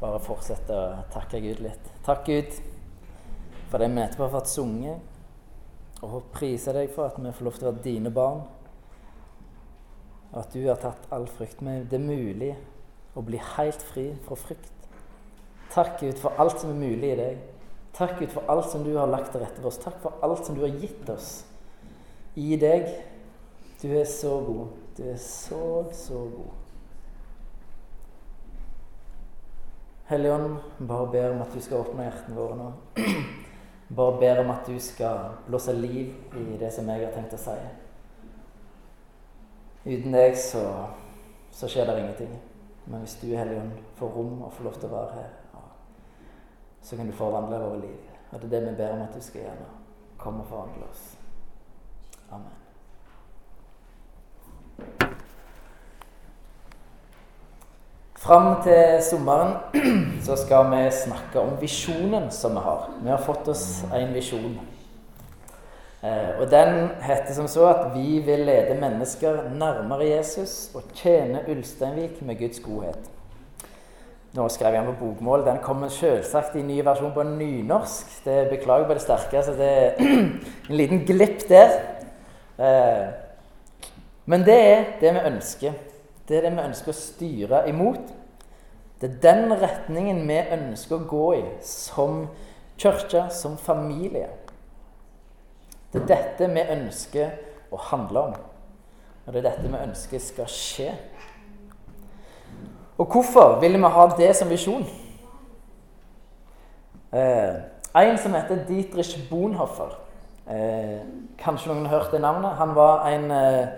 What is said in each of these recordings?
bare fortsette å takke Gud litt. Takk, Gud, for det vi etterpå har fått sunget, og prise deg for at vi får lov til å være dine barn, og at du har tatt all frykt. Men det er mulig å bli helt fri fra frykt. Takk, Gud, for alt som er mulig i deg. Takk, Gud, for alt som du har lagt til rette for oss. Takk for alt som du har gitt oss i deg. Du er så god. Du er så, så god. Hellige Ånd, bare ber om at du skal åpne hjertene våre nå. Bare ber om at du skal blåse liv i det som jeg har tenkt å si. Uten deg så, så skjer det ingenting. Men hvis du, Hellige Ånd, får rom og får lov til å være her, så kan du forvandle våre liv. Og det er det vi ber om at du skal gjøre nå. Kom og forvandle oss. Amen. Fram til sommeren så skal vi snakke om visjonen som vi har. Vi har fått oss en visjon. Eh, og Den heter som så at vi vil lede mennesker nærmere Jesus og tjene Ulsteinvik med Guds godhet. Nå skrev jeg den på bokmål. Den kommer selvsagt i ny versjon på nynorsk. Det Beklager på det sterke. så Det er en liten glipp der. Eh, men det er det vi ønsker. Det er det vi ønsker å styre imot. Det er den retningen vi ønsker å gå i som kirke, som familie. Det er dette vi ønsker å handle om. Og det er dette vi ønsker skal skje. Og hvorfor vil vi ha det som visjon? Eh, en som heter Dietrich Bonhoffer. Eh, kanskje noen har hørt det navnet. Han var en eh,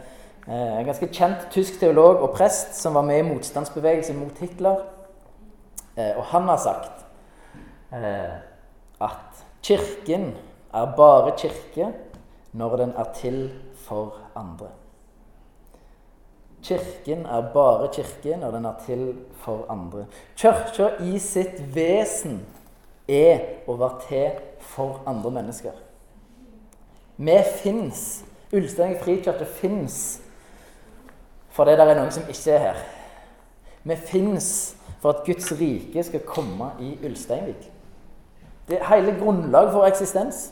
en eh, ganske kjent tysk teolog og prest som var med i motstandsbevegelsen mot Hitler. Eh, og han har sagt eh, at kirken er bare kirke når den er til for andre. Kirken er bare kirke når den er til for andre. Kirka i sitt vesen er å være til for andre mennesker. Vi fins. Ulstein frikirke fins fordi det er noen som ikke er her. Vi fins for at Guds rike skal komme i Ulsteinvik. Det er hele grunnlaget for eksistens.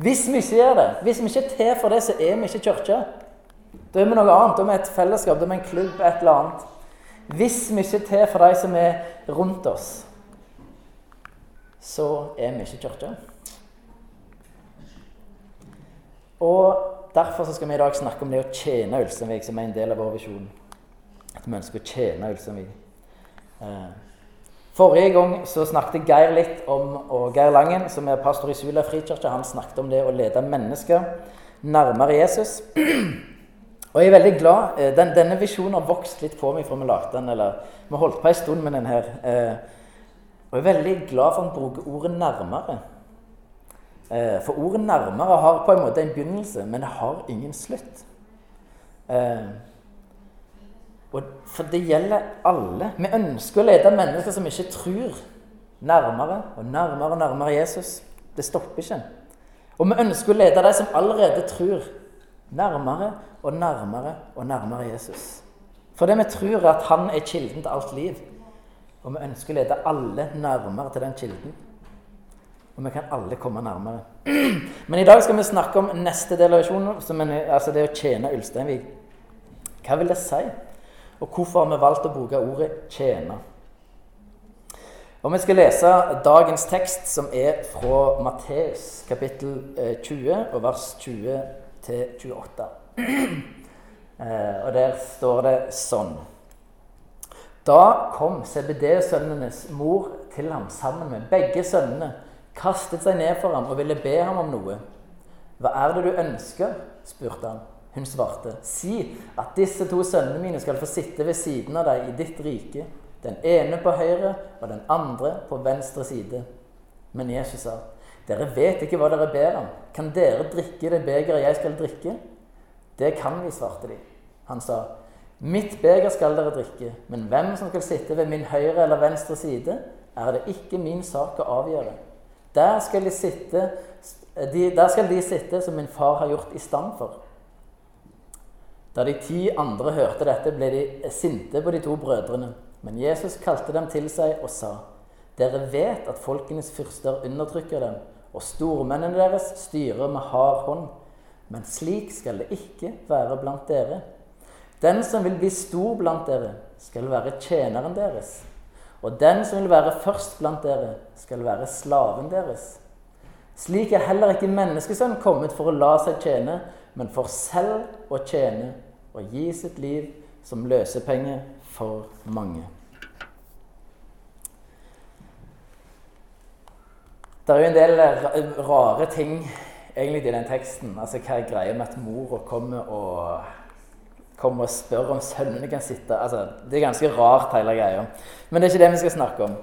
Hvis vi ikke gjør det, hvis vi ikke er til for det, så er vi ikke kirke. Da er vi noe annet. Da er vi et fellesskap, da er vi en klubb, et eller annet. Hvis vi ikke er til for de som er rundt oss, så er vi ikke kirke. Og Derfor skal vi i dag snakke om det å tjene Ulsteinvik, som er en del av vår visjon. At vi ønsker å tjene Ulsteinvik. Eh, forrige gang så snakket Geir litt om og Geir Langen, som er pastor i Sula frikirke, han snakket om det å lede mennesker nærmere Jesus. Og jeg er veldig glad, eh, den, Denne visjonen har vokst litt på meg fra vi lagde den. eller Vi holdt på en stund med den her. Eh, og jeg er veldig glad for han bruker ordet 'nærmere'. Eh, for ordet 'nærmere' har på en måte en begynnelse, men det har ingen slutt. Eh, for det gjelder alle. Vi ønsker å lede mennesker som ikke tror, nærmere og nærmere og nærmere Jesus. Det stopper ikke. Og vi ønsker å lede de som allerede tror, nærmere og nærmere og nærmere Jesus. For det vi tror, er at han er kilden til alt liv. Og vi ønsker å lede alle nærmere til den kilden. Og vi kan alle komme nærmere. Men i dag skal vi snakke om neste del av er, altså det å tjene Ulsteinvik. Hva vil det si? Og hvorfor har vi valgt å bruke ordet 'tjene'? Og Vi skal lese dagens tekst, som er fra Matteus kapittel 20, eh, og vers 20 til 28. Eh, og der står det sånn Da kom CBD-sønnenes mor til ham sammen med begge sønnene kastet seg ned for ham og ville be ham om noe. Hva er det du ønsker? spurte han. Hun svarte, si at disse to sønnene mine skal få sitte ved siden av deg i ditt rike, den ene på høyre og den andre på venstre side. Men Jesus sa, dere vet ikke hva dere ber om. Kan dere drikke det begeret jeg skal drikke? Det kan vi, svarte de. Han sa, mitt beger skal dere drikke, men hvem som skal sitte ved min høyre eller venstre side, er det ikke min sak å avgjøre. Der skal, de sitte, de, der skal de sitte som min far har gjort i stand for. Da de ti andre hørte dette, ble de sinte på de to brødrene. Men Jesus kalte dem til seg og sa, Dere vet at folkenes fyrster undertrykker dem, og stormennene deres styrer med hard hånd. Men slik skal det ikke være blant dere. Den som vil bli stor blant dere, skal være tjeneren deres. Og den som vil være først blant dere, skal være slaven deres. Slik er heller ikke menneskesønnen kommet for å la seg tjene, men for selv å tjene og gi sitt liv som løsepenge for mange. Det er jo en del rare ting egentlig i den teksten. Altså Hva er greia med at mora kommer og, kommer og spør om sønnene kan sitte altså, Det er ganske rart, hele greia. Men det er ikke det vi skal snakke om.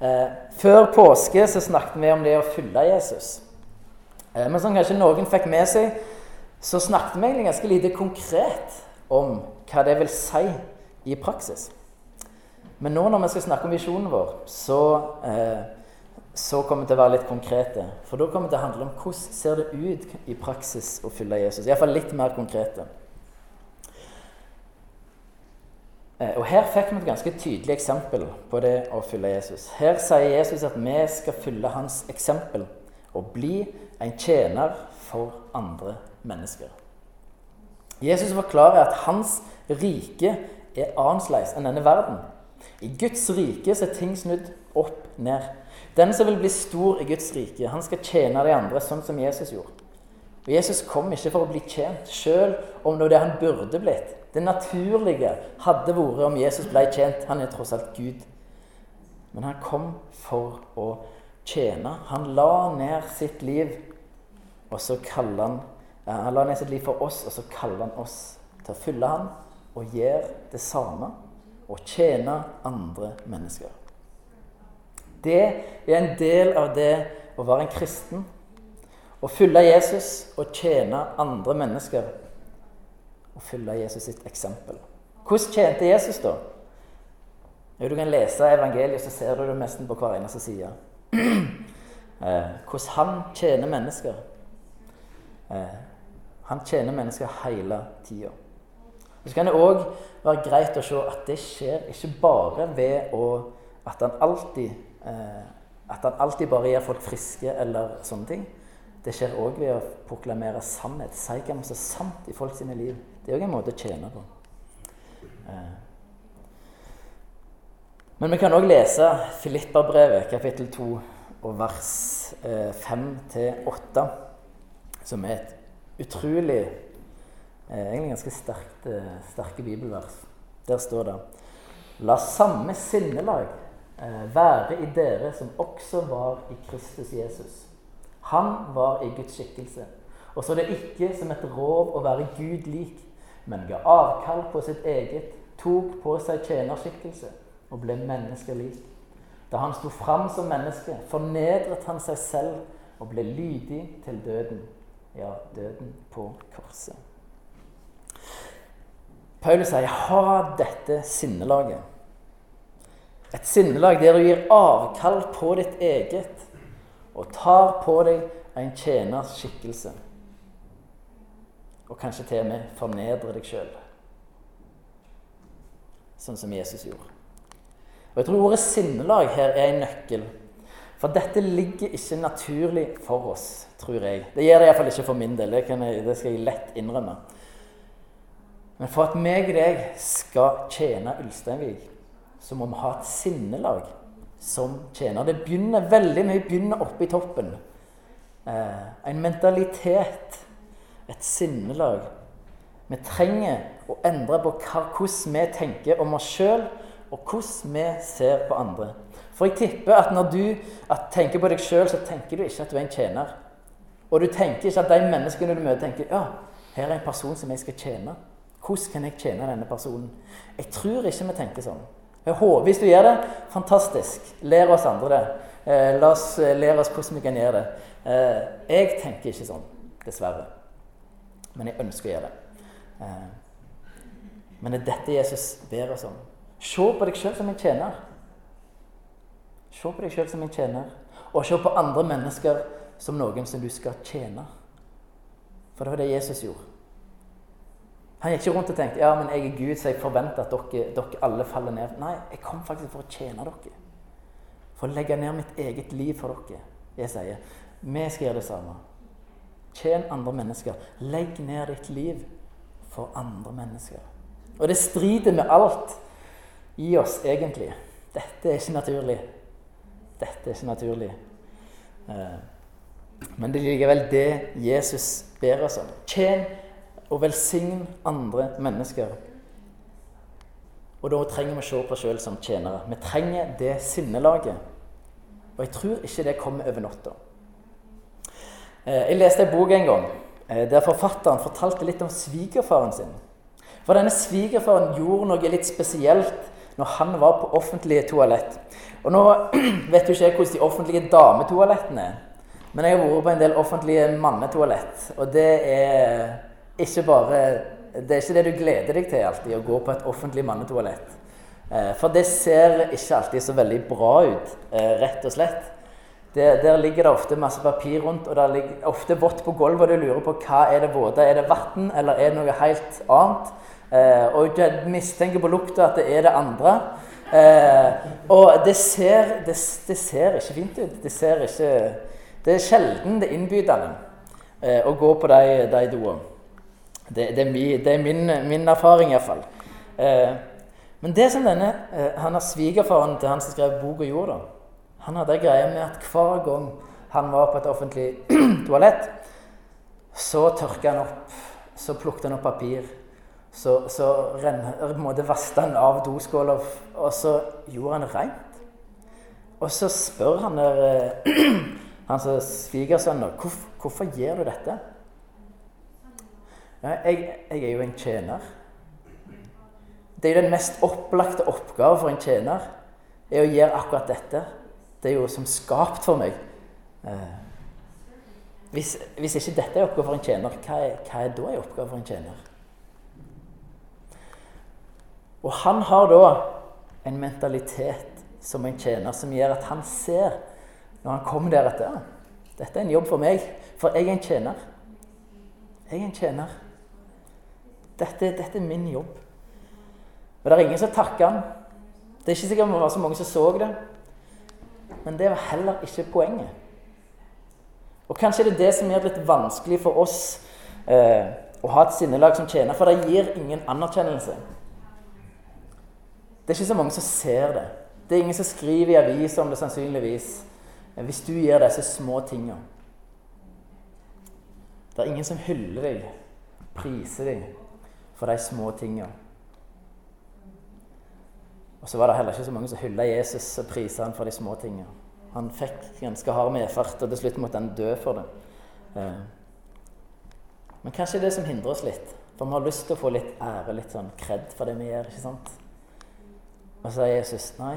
Eh, før påske så snakket vi om det å følge Jesus. Eh, men som kanskje noen fikk med seg, så snakket vi egentlig ganske lite konkret om hva det vil si i praksis. Men nå når vi skal snakke om visjonen vår, så eh, så kommer vi til å være litt konkrete. For da kommer det til å handle om hvordan ser det ut i praksis å følge Jesus. Iallfall litt mer konkrete. Eh, og Her fikk vi et ganske tydelig eksempel på det å følge Jesus. Her sier Jesus at vi skal følge hans eksempel og bli en tjener for andre mennesker. Jesus forklarer at hans rike er annerledes enn denne verden. I Guds rike så er ting snudd opp ned. Den som vil bli stor i Guds rike, han skal tjene de andre sånn som Jesus gjorde. Og Jesus kom ikke for å bli tjent, sjøl om det var det han burde blitt. Det naturlige hadde vært om Jesus ble tjent. Han er tross alt Gud. Men han kom for å tjene. Han la ned sitt liv, og så han Han la ned sitt liv for oss, og så kaller han oss til å følge ham og gjøre det samme. Og tjene andre mennesker. Det er en del av det å være en kristen. Å følge Jesus og tjene andre mennesker. Å følge Jesus sitt eksempel. Hvordan tjente Jesus, da? Jo, du kan lese evangeliet, så ser du det nesten på hver eneste side. Eh, hvordan han tjener mennesker. Eh, han tjener mennesker hele tida. Så kan det òg være greit å se at det skjer ikke bare ved å, at han alltid Eh, at han alltid bare gjør folk friske eller sånne ting. Det skjer òg ved å proklamere sannhet. Si hva som er sant i folk sine liv. Det er òg en måte å tjene på. Eh. Men vi kan òg lese Filipperbrevet, kapittel 2, og vers 5-8, eh, som er et utrolig Egentlig ganske sterkt, sterke bibelvers. Der står det La samme sinnelag Eh, være i dere som også var i Kristus Jesus. Han var i Guds skikkelse. Og så det ikke som et rov å være Gud lik, men ga avkall på sitt eget, tok på seg tjenerskikkelse og ble menneskelik. Da han sto fram som menneske, fornedret han seg selv og ble lydig til døden. Ja, døden på korset. Paulus sier 'ha dette sinnelaget'. Et sinnelag der du gir avkall på ditt eget og tar på deg en tjeners skikkelse. Og kanskje til og med fornedre deg sjøl. Sånn som Jesus gjorde. Og Jeg tror ordet sinnelag her er en nøkkel. For dette ligger ikke naturlig for oss, tror jeg. Det gjør det iallfall ikke for min del. Det, jeg, det, skal jeg lett innrømme. Men for at meg og deg skal tjene Ulsteinvik, så må vi ha et sinnelag som tjener. Det begynner veldig mye begynner oppe i toppen. Eh, en mentalitet, et sinnelag. Vi trenger å endre på hvordan vi tenker om oss sjøl, og hvordan vi ser på andre. For jeg tipper at når du at tenker på deg sjøl, så tenker du ikke at du er en tjener. Og du tenker ikke at de menneskene du møter, tenker ja, her er en person som jeg skal tjene. Hvordan kan jeg tjene denne personen? Jeg tror ikke vi tenker sånn. Hvis du gjør det, fantastisk. Lær oss andre det. Eh, la oss eh, lære oss hvordan vi kan gjøre det. Eh, jeg tenker ikke sånn, dessverre. Men jeg ønsker å gjøre det. Eh, men det er dette Jesus ber oss om. Se på deg sjøl som en tjener. Se på deg sjøl som en tjener. Og se på andre mennesker som noen som du skal tjene. For det var det Jesus gjorde. Han gikk ikke rundt og tenkte ja, men jeg er Gud, så jeg forventer at dere, dere alle faller ned. Nei, jeg kom faktisk for å tjene dere. For å legge ned mitt eget liv for dere. Jeg sier, vi skal gjøre det samme. Tjen andre mennesker. Legg ned ditt liv for andre mennesker. Og det strider med alt i oss, egentlig. Dette er ikke naturlig. Dette er ikke naturlig. Eh, men det er likevel det Jesus ber oss om. Tjen og velsign andre mennesker. Og da trenger vi å se på oss sjøl som tjenere. Vi trenger det sinnelaget. Og jeg tror ikke det kommer over natta. Eh, jeg leste en bok en gang eh, der forfatteren fortalte litt om svigerfaren sin. For denne svigerfaren gjorde noe litt spesielt når han var på offentlige toalett. Og nå vet jo ikke jeg hvordan de offentlige dametoalettene er. Men jeg har vært på en del offentlige mannetoalett. Og det er ikke bare Det er ikke det du gleder deg til alltid, å gå på et offentlig mannetoalett. Eh, for det ser ikke alltid så veldig bra ut, rett og slett. Det, der ligger det ofte masse papir rundt, og det ligger ofte vått på gulvet, og du lurer på hva er det våte Er det vann, eller er det noe helt annet? Eh, og du mistenker på lukta at det er det andre. Eh, og det ser, det, det ser, ikke fint ut. Det ser ikke Det er sjelden det innbydende eh, å gå på de, de doene. Det, det, er, mi, det er min, min erfaring, iallfall. Eh, men det som denne eh, han har svigerfaren til han som skrev boka, gjorde, da han hadde greie med at hver gang han var på et offentlig toalett, så tørka han opp, så plukket han opp papir. Så, så vasket han av doskåla, og så gjorde han det reint. Og så spør han der eh, han som svigersønnen hvorfor, gjør du dette? Jeg, jeg, er jo en tjener. Det er jo den mest opplagte oppgave for en tjener, er å gjøre akkurat dette. Det er jo som skapt for meg. Eh, hvis, hvis, ikke dette er oppgave for en tjener, hva er, hva er da en oppgave for en tjener? Og han har da en mentalitet som en tjener som gjør at han ser når han kommer deretter Dette er en jobb for meg, for jeg er en tjener. Jeg er en tjener. Dette, dette er min jobb. Og det er ingen som takker han. Det er ikke sikkert det var så mange som så det. Men det var heller ikke poenget. Og kanskje det er det som gjør det litt vanskelig for oss eh, å ha et sinnelag som tjener, for det gir ingen anerkjennelse. Det er ikke så mange som ser det. Det er ingen som skriver i aviser om det sannsynligvis. Hvis du gjør disse små tinga. Det er ingen som hyller deg, priser deg for de små tinga. Og så var det heller ikke så mange som hylla Jesus og prisa han for de små tingene. Han fikk ganske hard medfart, og til slutt måtte han dø for det. Eh, men kanskje det som hindrer oss litt. For vi har lyst til å få litt ære, litt sånn kred for det vi gjør. ikke sant? Og så sier Jesus nei,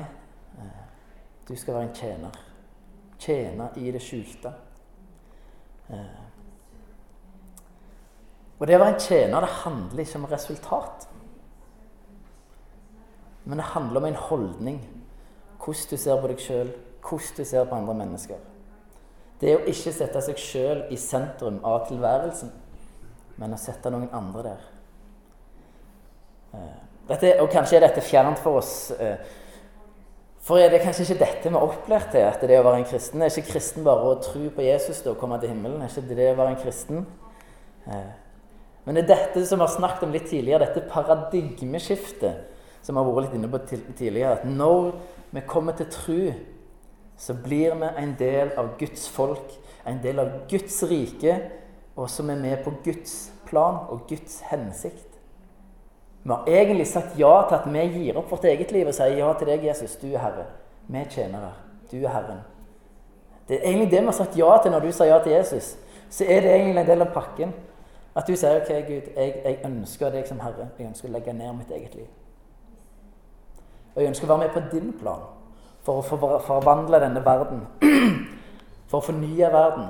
eh, du skal være en tjener. Tjene i det skjulte. Eh, og det å være en tjener, det handler ikke om resultat. Men det handler om en holdning. Hvordan du ser på deg sjøl, hvordan du ser på andre mennesker. Det er å ikke sette seg sjøl i sentrum av tilværelsen, men å sette noen andre der. Eh, dette, og kanskje er dette fjernt for oss. Eh, for er det kanskje ikke dette vi har opplært til, at det er å være en kristen? Er ikke kristen bare å tro på Jesus og komme til himmelen? Er ikke det å være en kristen? Eh, men det er dette som vi har snakket om litt tidligere, dette paradigmeskiftet som vi har vært litt inne på tidligere, at når vi kommer til tro, så blir vi en del av Guds folk, en del av Guds rike, og som er med på Guds plan og Guds hensikt. Vi har egentlig sagt ja til at vi gir opp vårt eget liv og sier ja til deg, Jesus. Du er Herre. Vi er tjenere. Du er Herren. Det er egentlig det vi har sagt ja til når du sier ja til Jesus. Så er det egentlig en del av pakken. At du sier OK, Gud, jeg, jeg ønsker deg som Herre. Jeg ønsker å legge ned mitt eget liv. Og jeg ønsker å være med på din plan for å forvandle denne verden. For å fornye verden.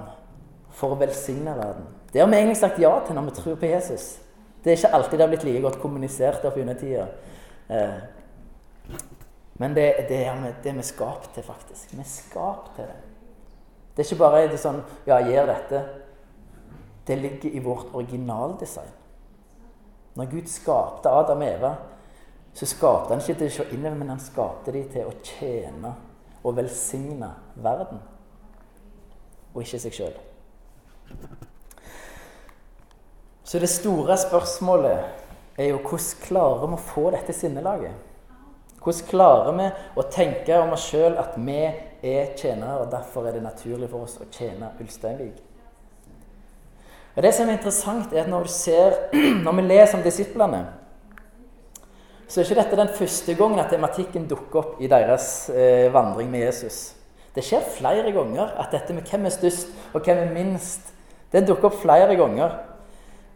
For å velsigne verden. Det har vi egentlig sagt ja til når vi tror på Jesus. Det er ikke alltid det har blitt like godt kommunisert opp under tida. Eh, men det, det, er vi, det er vi skapt til, faktisk. Vi er skapt til det. Det er ikke bare det sånn Ja, gjør dette. Det ligger i vårt originaldesign. Når Gud skapte Adam og Eva, så skapte han ikke til å se innover, men han skapte dem til å tjene og velsigne verden, og ikke seg sjøl. Så det store spørsmålet er jo hvordan klarer vi å få dette sinnelaget? Hvordan klarer vi å tenke om oss sjøl at vi er tjenere, og derfor er det naturlig for oss å tjene Ulsteinvik? Og Det som er interessant, er at når, ser, når vi leser om disiplene, så er ikke dette den første gangen at tematikken dukker opp i deres eh, vandring med Jesus. Det skjer flere ganger at dette med hvem er størst og hvem er minst, det dukker opp flere ganger.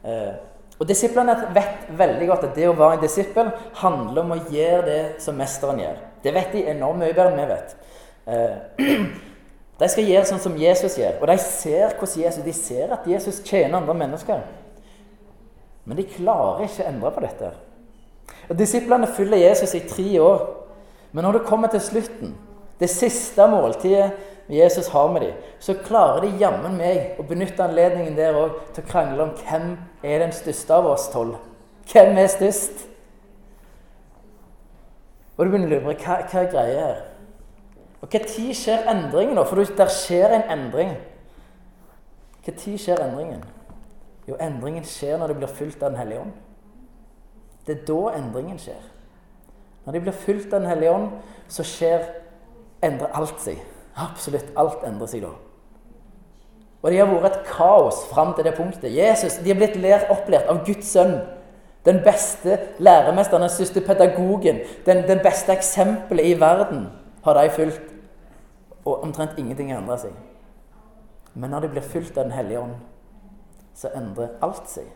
Eh, og Disiplene vet veldig godt at det å være en disippel handler om å gjøre det som mesteren gjør. Det vet de enormt mye bedre enn vi vet. Eh, de skal gjøre sånn som Jesus gjør, og de ser Jesus, de ser at Jesus tjener andre mennesker. Men de klarer ikke å endre på dette. Disiplene følger Jesus i tre år. Men når det kommer til slutten, det siste måltidet Jesus har med dem, så klarer de jammen meg å benytte anledningen der òg til å krangle om hvem er den største av oss tolv. Hvem er størst? Og du begynner å lure på hva, hva er greia her. Og Når skjer endringen? da? For der skjer en endring. Når skjer endringen? Jo, endringen skjer når det blir fulgt av Den hellige ånd. Det er da endringen skjer. Når de blir fulgt av Den hellige ånd, så skjer, endrer alt seg. Absolutt alt endrer seg da. Og de har vært et kaos fram til det punktet. Jesus, De har blitt lært, opplært av Guds sønn. Den beste læremesteren, den største pedagogen, den, den beste eksempelet i verden har de fulgt. Og omtrent ingenting endrer seg. Men når de blir fulgt av Den hellige ånd, så endrer alt seg.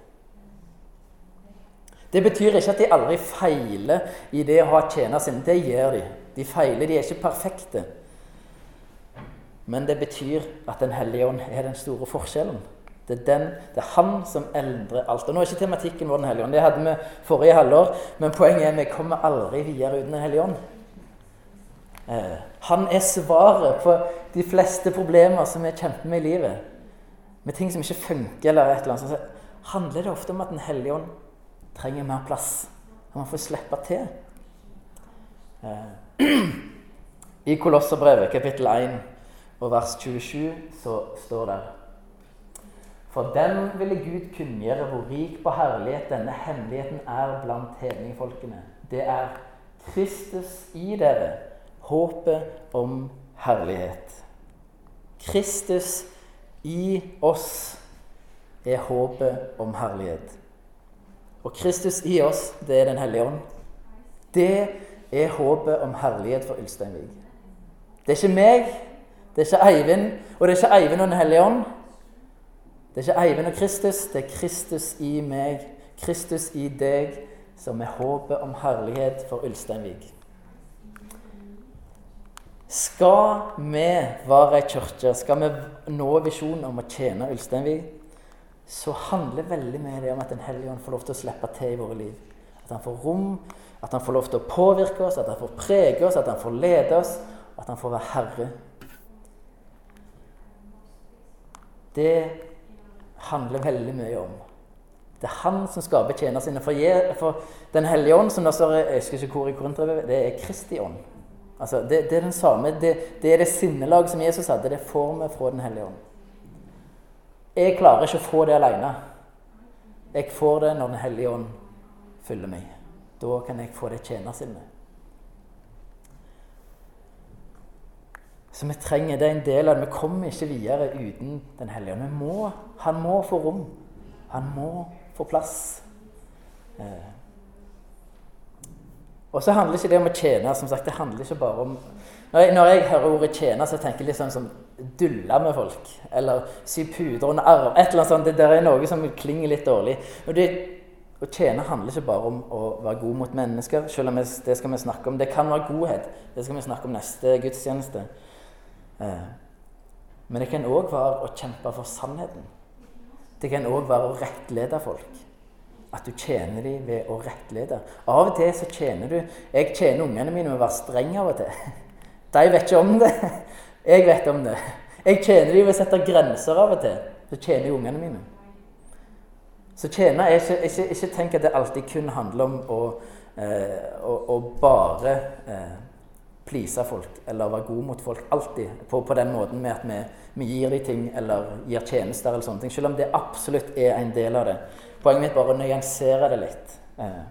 Det betyr ikke at de aldri feiler i det å ha tjener sin. Det gjør de. De feiler, de er ikke perfekte. Men det betyr at Den hellige ånd er den store forskjellen. Det er, den, det er han som endrer alt. Og Nå er ikke tematikken vår Den hellige ånd. Det hadde vi forrige halvår. Men poenget er at vi kommer aldri videre uten Den hellige ånd. Eh, han er svaret på de fleste problemer som vi kjemper med i livet. Med ting som ikke funker, eller et eller annet. Så handler det ofte om at Den hellige ånd trenger mer plass. Han må få slippe til. Eh, I Kolosserbrevet, kapittel 1 og vers 27, så står det For dem ville Gud kunngjøre hvor rik på herlighet denne hemmeligheten er blant hedningfolkene. Det er Kristus i dere, håpet om herlighet. Kristus i oss er håpet om herlighet. Og Kristus i oss, det er Den hellige ånd. Det er håpet om herlighet for Ulsteinvik. Det er ikke meg, det er ikke Eivind, og det er ikke Eivind og Den hellige ånd. Det er ikke Eivind og Kristus, det er Kristus i meg, Kristus i deg, som er håpet om herlighet for Ulsteinvik. Skal vi være ei kirke, skal vi nå visjonen om å tjene Ulsteinvik, så handler veldig mye det om at Den hellige ånd får lov til å slippe til i våre liv. At han får rom, at han får lov til å påvirke oss, at han får prege oss, at han får lede oss, at han får være herre. Det handler veldig mye om. Det er han som skaper betjene sine. For, Den hellige ånd, som det står jeg husker ikke hvor i Korintrevet, det er Kristi ånd. Altså, det, det, er den samme, det, det er det sinnelag som Jesus hadde. Det får vi fra Den hellige ånd. Jeg klarer ikke å få det alene. Jeg får det når Den hellige ånd fyller meg. Da kan jeg få det tjenersinnet. Så vi trenger det er en del av det. Vi kommer ikke videre uten Den hellige ånd. Må, han må få rom. Han må få plass. Eh. Og så handler ikke det om å tjene. som sagt, Det handler ikke bare om Når jeg, når jeg hører ordet 'tjene', så tenker jeg litt sånn som dulle med folk. Eller sy puder under arm. Et eller annet sånt. Det der er noe som klinger litt dårlig. Og det, å tjene handler ikke bare om å være god mot mennesker, selv om det skal vi snakke om. Det kan være godhet. Det skal vi snakke om neste gudstjeneste. Eh, men det kan òg være å kjempe for sannheten. Det kan òg være å rettlede folk. At du tjener dem ved å rettlede. Av og til så tjener du Jeg tjener ungene mine med å være streng av og til. De vet ikke om det. Jeg vet om det. Jeg tjener dem ved å sette grenser av og til. Så tjener jeg ungene mine. Så tjene er ikke, ikke, ikke tenk at det alltid kun handler om å, eh, å, å bare eh, please folk eller være god mot folk. Alltid på, på den måten med at vi, vi, gir dem ting eller gir tjenester eller sånne ting. Selv om det absolutt er en del av det. Poenget mitt er bare å nyansere det litt. Eh.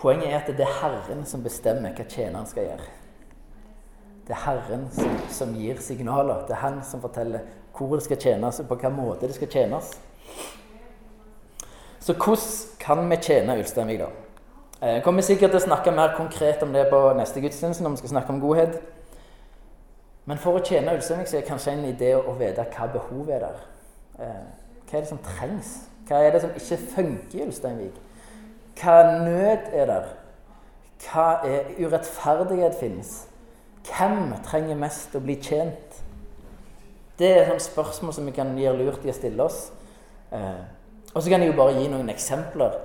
Poenget er at det er Herren som bestemmer hva tjeneren skal gjøre. Det er Herren som, som, gir signaler. Det er Han som forteller hvor det skal tjenes, og på hvilken måte det skal tjenes. Så hvordan kan vi tjene Ulsteinvik, da? Jeg eh, kommer sikkert til å snakke mer konkret om det på neste gudstjeneste når vi skal snakke om godhet. Men for å tjene Ulsteinvik så er kanskje en idé å vite hva behovet er der. Eh, hva er det som trengs? Hva er det som ikke funker i Ulsteinvik? Hva nød er der? Hva er urettferdighet finnes? Hvem trenger mest å bli tjent? Det er et spørsmål som vi kan gjøre lurt i å stille oss. Eh, og så kan jeg jo bare gi noen eksempler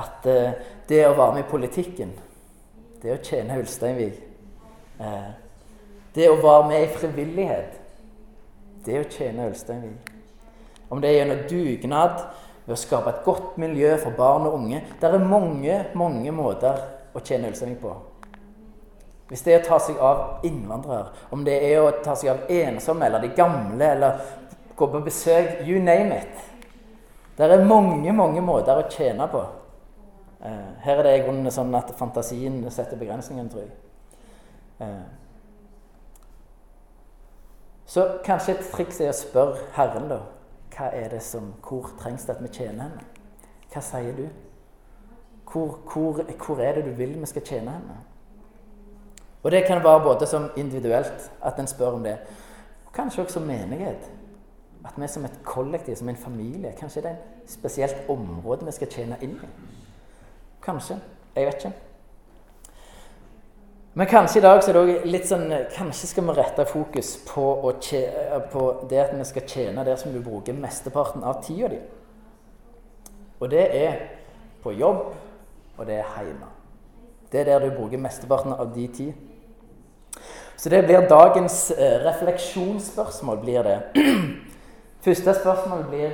at eh, det å være med i politikken, det å tjene Ulsteinvik eh, Det å være med i frivillighet, det å tjene Ulsteinvik. Om det er gjennom dugnad, ved å skape et godt miljø for barn og unge Det er mange, mange måter å tjene Ulsteinvik på. Hvis det er å ta seg av innvandrere, om det er å ta seg av ensomme eller de gamle, eller gå på besøk You name it. Det er mange, mange måter å tjene på. Eh, her er det i grunnen sånn at fantasien setter begrensningen, tror jeg. Eh, så kanskje et triks er å spørre Herren, da. Hva er det som, Hvor trengs det at vi tjener henne? Hva sier du? Hvor, hvor, hvor er det du vil vi skal tjene henne? Og det kan være både som individuelt, at en spør om det, og kanskje også som menighet. At vi som et kollektiv, som en familie Kanskje det er et spesielt område vi skal tjene inn i. Kanskje. Jeg vet ikke. Men kanskje i dag så er det litt sånn Kanskje skal vi rette fokus på, på, det at vi skal tjene der som du bruker mesteparten av tida di. Og det er på jobb, og det er hjemme. Det er der du bruker mesteparten av din tid. Så det blir dagens eh, refleksjonsspørsmål. blir det. Første spørsmål blir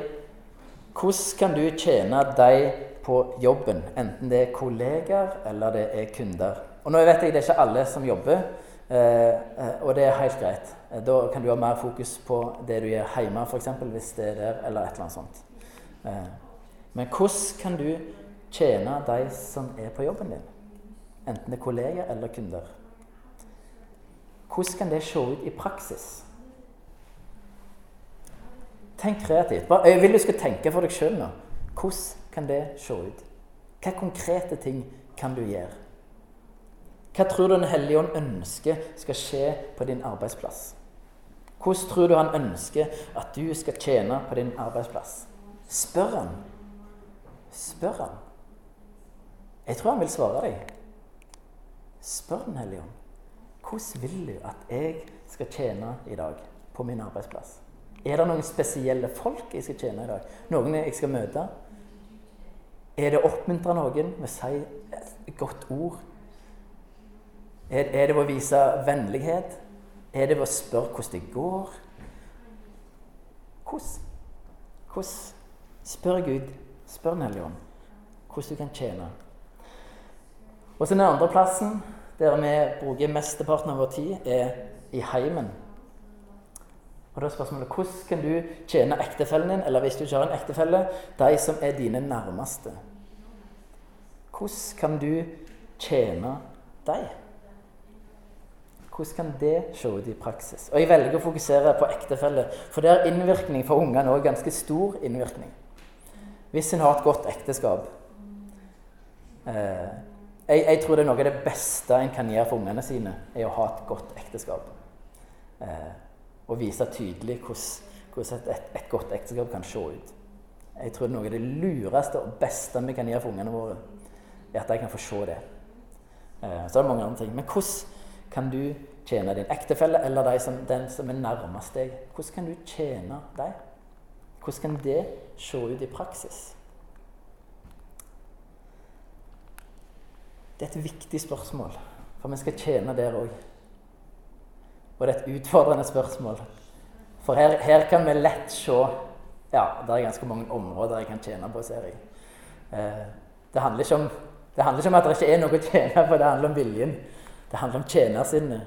hvordan kan du tjene deg på jobben, enten det er kollegaer eller det er kunder. Og nå vet jeg det er ikke alle som jobber, eh, eh, og det er helt greit. Da kan du ha mer fokus på det du gjør hjemme, f.eks., hvis det er der, eller et eller annet sånt. Men hvordan kan du tjene de som er på jobben din? Enten det er kollegaer eller kunder. Hvordan kan det se ut i praksis? Tenk kreativt. jeg vil du skal tenke for deg sjøl nå. Hvordan kan det se ut? Hva konkrete ting kan du gjøre? Hva tror du Den hellige ånd ønsker skal skje på din arbeidsplass? Hvordan tror du han ønsker at du skal tjene på din arbeidsplass? Spør han. Spør han. Jeg tror han vil svare deg. Spør Den hellige ånd. Hvordan vil du at jeg skal tjene i dag på min arbeidsplass? Er det noen spesielle folk jeg skal tjene i dag? Noen jeg skal møte? Er det å oppmuntre noen med å si et godt ord? Er, er det å vise vennlighet? Er det å spørre hvordan det går? Hvordan? Hvordan? Spør Gud, spør Den hellige ånd, hvordan du kan tjene. Og så Den andre plassen der vi bruker mesteparten av vår tid, er i heimen. Og da er spørsmålet hvordan kan du tjene ektefellen din, eller hvis du ikke har en ektefelle, de som er dine nærmeste? Hvordan kan du tjene dem? Hvordan kan det se ut i praksis? Og Jeg velger å fokusere på ektefelle, for det er innvirkning for ungene òg ganske stor innvirkning. Hvis en har et godt ekteskap eh, jeg, jeg, tror det er noe av det beste en kan gjøre for ungene sine, er å ha et godt ekteskap. Eh, og vise tydelig hvordan, et, et, godt ekteskap kan se ut. Jeg tror noe av det lureste og beste vi kan gjøre for ungene våre, er at de kan få se det. Eh, så er det mange andre ting. Men hvordan kan du tjene din ektefelle eller de som, den som er nærmest deg? Hvordan kan du tjene dem? Hvordan kan det se ut i praksis? Det er et viktig spørsmål, for vi skal tjene der òg. Og det er et utfordrende spørsmål. For her, her, kan vi lett se Ja, det er ganske mange områder jeg kan tjene på, ser jeg. Eh, det, handler om, det, handler ikke om, at det ikke er noe å tjene på, det handler om viljen. Det handler om tjenersinnet.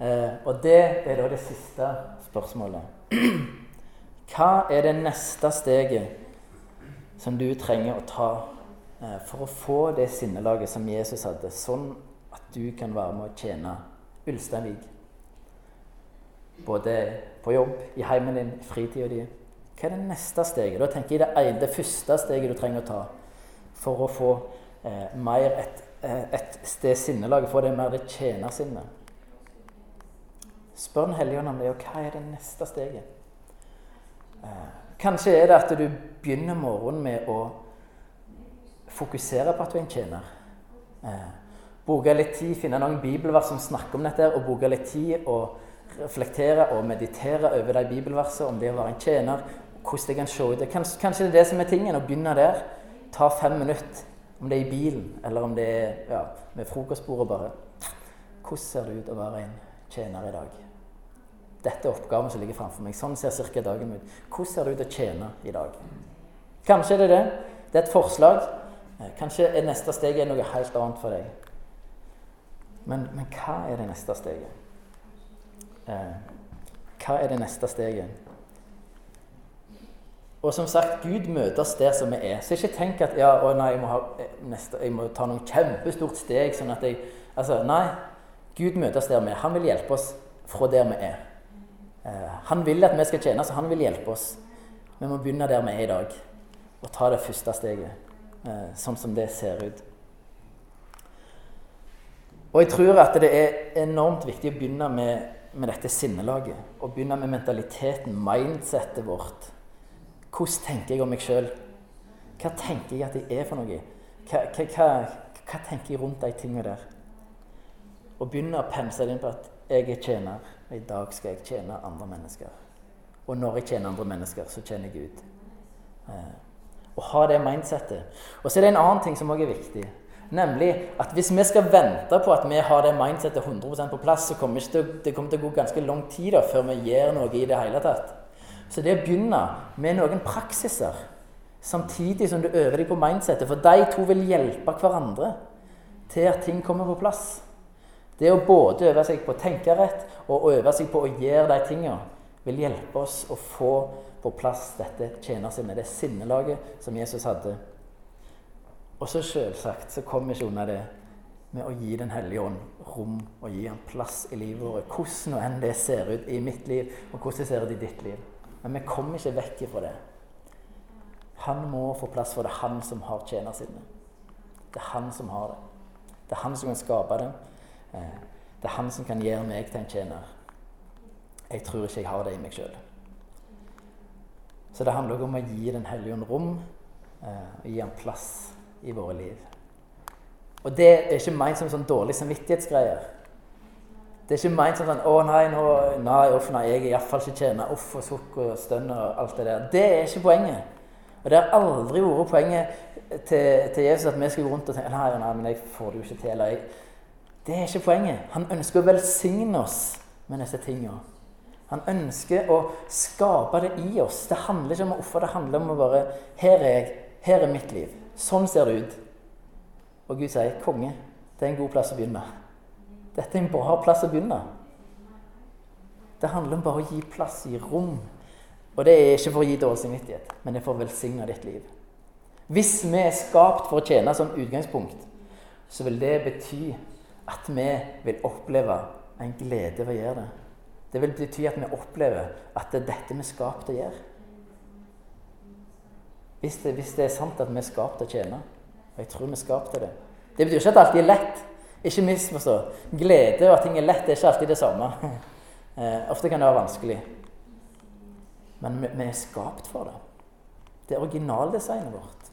Eh, og det er da det siste spørsmålet. Hva er det neste steget som du trenger å ta for å få det sinnelaget som Jesus hadde, sånn at du kan være med å tjene Ulsteinvik? Både på jobb, i heimen din, i fritida di. Hva er det neste steget? Da tenker jeg det, det første steget du trenger å ta for å få eh, mer et, eh, et sted sinnelaget, få det mer det tjenersinnet. Spør Den hellige ånd om det, og hva er det neste steget? Eh, kanskje er det at du begynner morgenen med å fokusere på at du er en tjener. Eh, bruke litt tid, finne noen bibelvers som snakker om dette, og bruke litt tid og reflektere og meditere over de bibelversene om det å være en tjener, hvordan det kan se ut. Kanskje, kanskje det er det som er tingen, å begynne der. Ta fem minutter, om det er i bilen eller om det er ja, med frokostbordet bare. Hvordan ser det ut å være en tjener i dag? Dette er oppgaven som ligger framfor meg. Sånn ser cirka dagen ut. Hvordan ser det ut å tjene i dag? Kanskje det er det. Det er et forslag. Eh, kanskje er neste steg noe helt annet for deg. Men, men hva er det neste steget? Eh, hva er det neste steget? Og som sagt, Gud møter oss der som vi er. Så ikke tenk at ja, å nei, jeg må, ha, eh, neste, jeg må ta noen kjempestort steg. sånn at jeg, altså, Nei, Gud møter oss der vi er. Han vil hjelpe oss fra der vi er. Eh, han vil at vi skal tjene, så han vil hjelpe oss. Vi må begynne der vi er i dag, og ta det første steget. Eh, sånn som det ser ut. Og jeg tror at det er enormt viktig å begynne med, med dette sinnelaget. Å begynne med mentaliteten, mindsettet vårt. Hvordan tenker jeg om meg sjøl? Hva tenker jeg at jeg er for noe? Hva, hva, hva, hva tenker jeg rundt de tingene der? Og begynne å pense inn på at jeg er tjener, og i dag skal jeg tjene andre mennesker. Og når jeg tjener andre mennesker, så tjener jeg Gud. Eh, å ha det mindsettet. Og så er det en annen ting som også er viktig. Nemlig at hvis vi skal vente på at vi har det mindsettet 100% på plass, så kommer det, det kommer til å gå ganske lang tid da, før vi gjør noe i det hele tatt. Så det å begynne med noen praksiser samtidig som du øver deg på mindsettet For de to vil hjelpe hverandre til at ting kommer på plass. Det å både øve seg på å tenke rett og øve seg på å gjøre de tingene, vil hjelpe oss å få på plass dette tjenersinnet, det sinnelaget som Jesus hadde. Og så selvsagt så kommer vi ikke unna det med å gi Den hellige ånd rom og gi ham plass i livet vårt. Hvordan enn det ser ut i mitt liv, og hvordan det ser ut i ditt liv. Men vi kommer ikke vekk ifra det. Han må få plass, for det er han som har tjenersinnet. Det er han som har det. Det er han som kan skape det. Eh, det er han som kan gjøre meg til en tjener. Jeg tror ikke jeg har det i meg sjøl. Så det handler også om å gi Den hellige ånd rom, eh, og gi ham plass i våre liv. Og det er ikke ment som sånn dårlig samvittighetsgreier. Det er ikke ment som sånn 'Å nei, nå, nei, uff, nei jeg er iallfall ikke tjener.' Uff og sukk og stønn og alt det der. Det er ikke poenget. Og det har aldri vært poenget til, til Jesus at vi skal gå rundt og tenke 'Nei, nei, men jeg får det jo ikke til.' Eller jeg, det er ikke poenget. Han ønsker å velsigne oss med disse tingene. Han ønsker å skape det i oss. Det handler ikke om å ofre, det handler om å bare Her er jeg. Her er mitt liv. Sånn ser det ut. Og Gud sier, 'Konge, det er en god plass å begynne'. Dette er en bra plass å begynne. Det handler om bare å gi plass, gi rom. Og det er ikke for å gi dårlig samvittighet, men det er for å velsigne ditt liv. Hvis vi er skapt for å tjene som utgangspunkt, så vil det bety at vi vil oppleve en glede ved å gjøre det. Det vil bety at vi opplever at det er dette vi er skapt å gjøre. Hvis det, hvis det, er sant at vi er skapt å tjene, og jeg tror vi er skapt til det Det betyr ikke at det alltid er lett. Ikke misforstå. Glede og at ting er lett, er ikke alltid det samme. Eh, ofte kan det være vanskelig. Men vi, vi er skapt for det. Det er originaldesignet vårt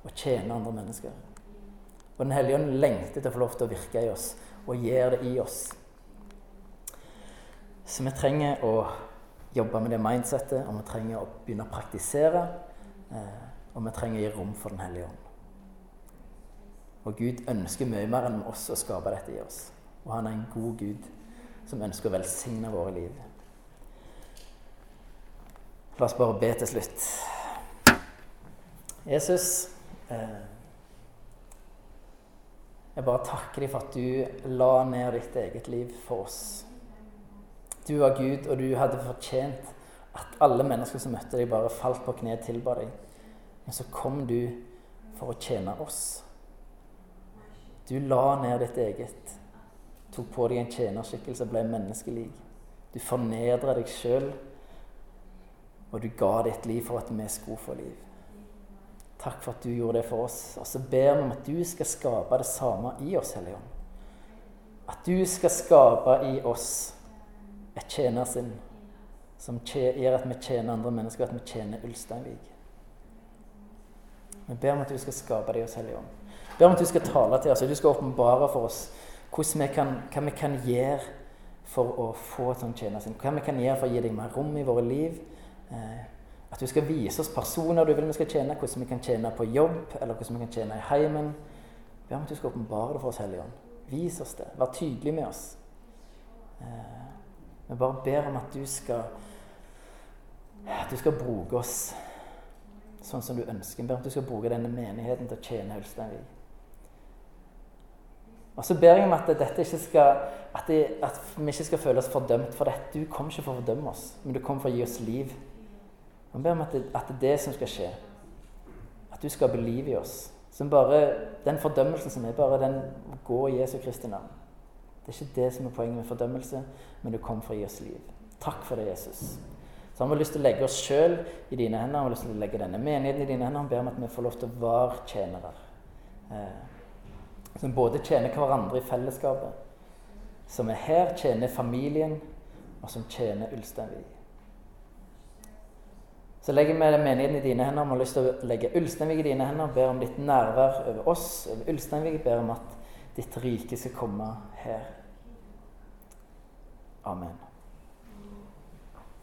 å tjene andre mennesker. Og Den hellige ånd lengter til å få lov til å virke i oss og gjør det i oss. Så vi trenger å jobbe med det mindsettet, og vi trenger å begynne å praktisere. Eh, og vi trenger å gi rom for Den hellige ånd. Og Gud ønsker mye mer enn oss å skape dette i oss. Og han er en god Gud som ønsker å velsigne våre liv. La oss bare be til slutt. Jesus eh, Jeg bare takker deg for at du la ned ditt eget liv for oss. Du var Gud, og du hadde fortjent at alle mennesker som møtte deg, bare falt på kne og tilba deg. Men så kom du for å tjene oss. Du la ned ditt eget, tok på deg en tjenerskikkelse, ble menneskelig. Du fornedra deg sjøl, og du ga ditt liv for at vi skulle få liv. Takk for at du gjorde det for oss. Og så ber vi om at du skal skape det samme i oss, Hellige Ånd. At du skal skape i oss et tjenersinn som gjør at vi tjener andre mennesker, at vi tjener Ulsteinvik. Vi ber om at du skal skape det i oss, Hellige Ånd. Vi ber om at du skal tale til oss, og du skal åpenbare for oss vi kan, hva vi kan gjøre for å få et sånt tjenersinn. Hva vi kan gjøre for å gi deg mer rom i våre liv. Eh, at du skal vise oss personer du vil vi skal tjene, hvordan vi kan tjene på jobb, eller hvordan vi kan tjene i heimen. Be om at du skal åpenbare det for oss, Hellige Ånd. Vis oss det. Vær tydelig med oss. Eh, vi bare ber om at du skal at du skal bruke oss sånn som du ønsker. Vi ber om at du skal bruke denne menigheten til å tjene Ulsteinvik. Og så ber jeg om at, skal, at, det, at vi ikke skal føle oss fordømt for dette. Du kom ikke for å fordømme oss, men du kom for å gi oss liv. Vi ber om at det, at det er det som skal skje. At du skaper liv i oss. Som bare, Den fordømmelsen som er bare den går i Jesu Kristi navn. Det er ikke det som er poenget med fordømmelse, men du kom for å gi oss liv. Takk for det, Jesus. Så har vi lyst til å legge oss sjøl i dine hender. han har lyst til å legge denne menigheten i dine hender. Han ber om at vi får lov til å være tjenere. Eh, som både tjener hverandre i fellesskapet, som er her, tjener familien, og som tjener Ulsteinvik. Så legger vi menigheten i dine hender. Vi har lyst til å legge Ulsteinvik i dine hender. Ber om ditt nærvær over oss, over Ulsteinvik. Ber om at ditt rike skal komme her. Amen.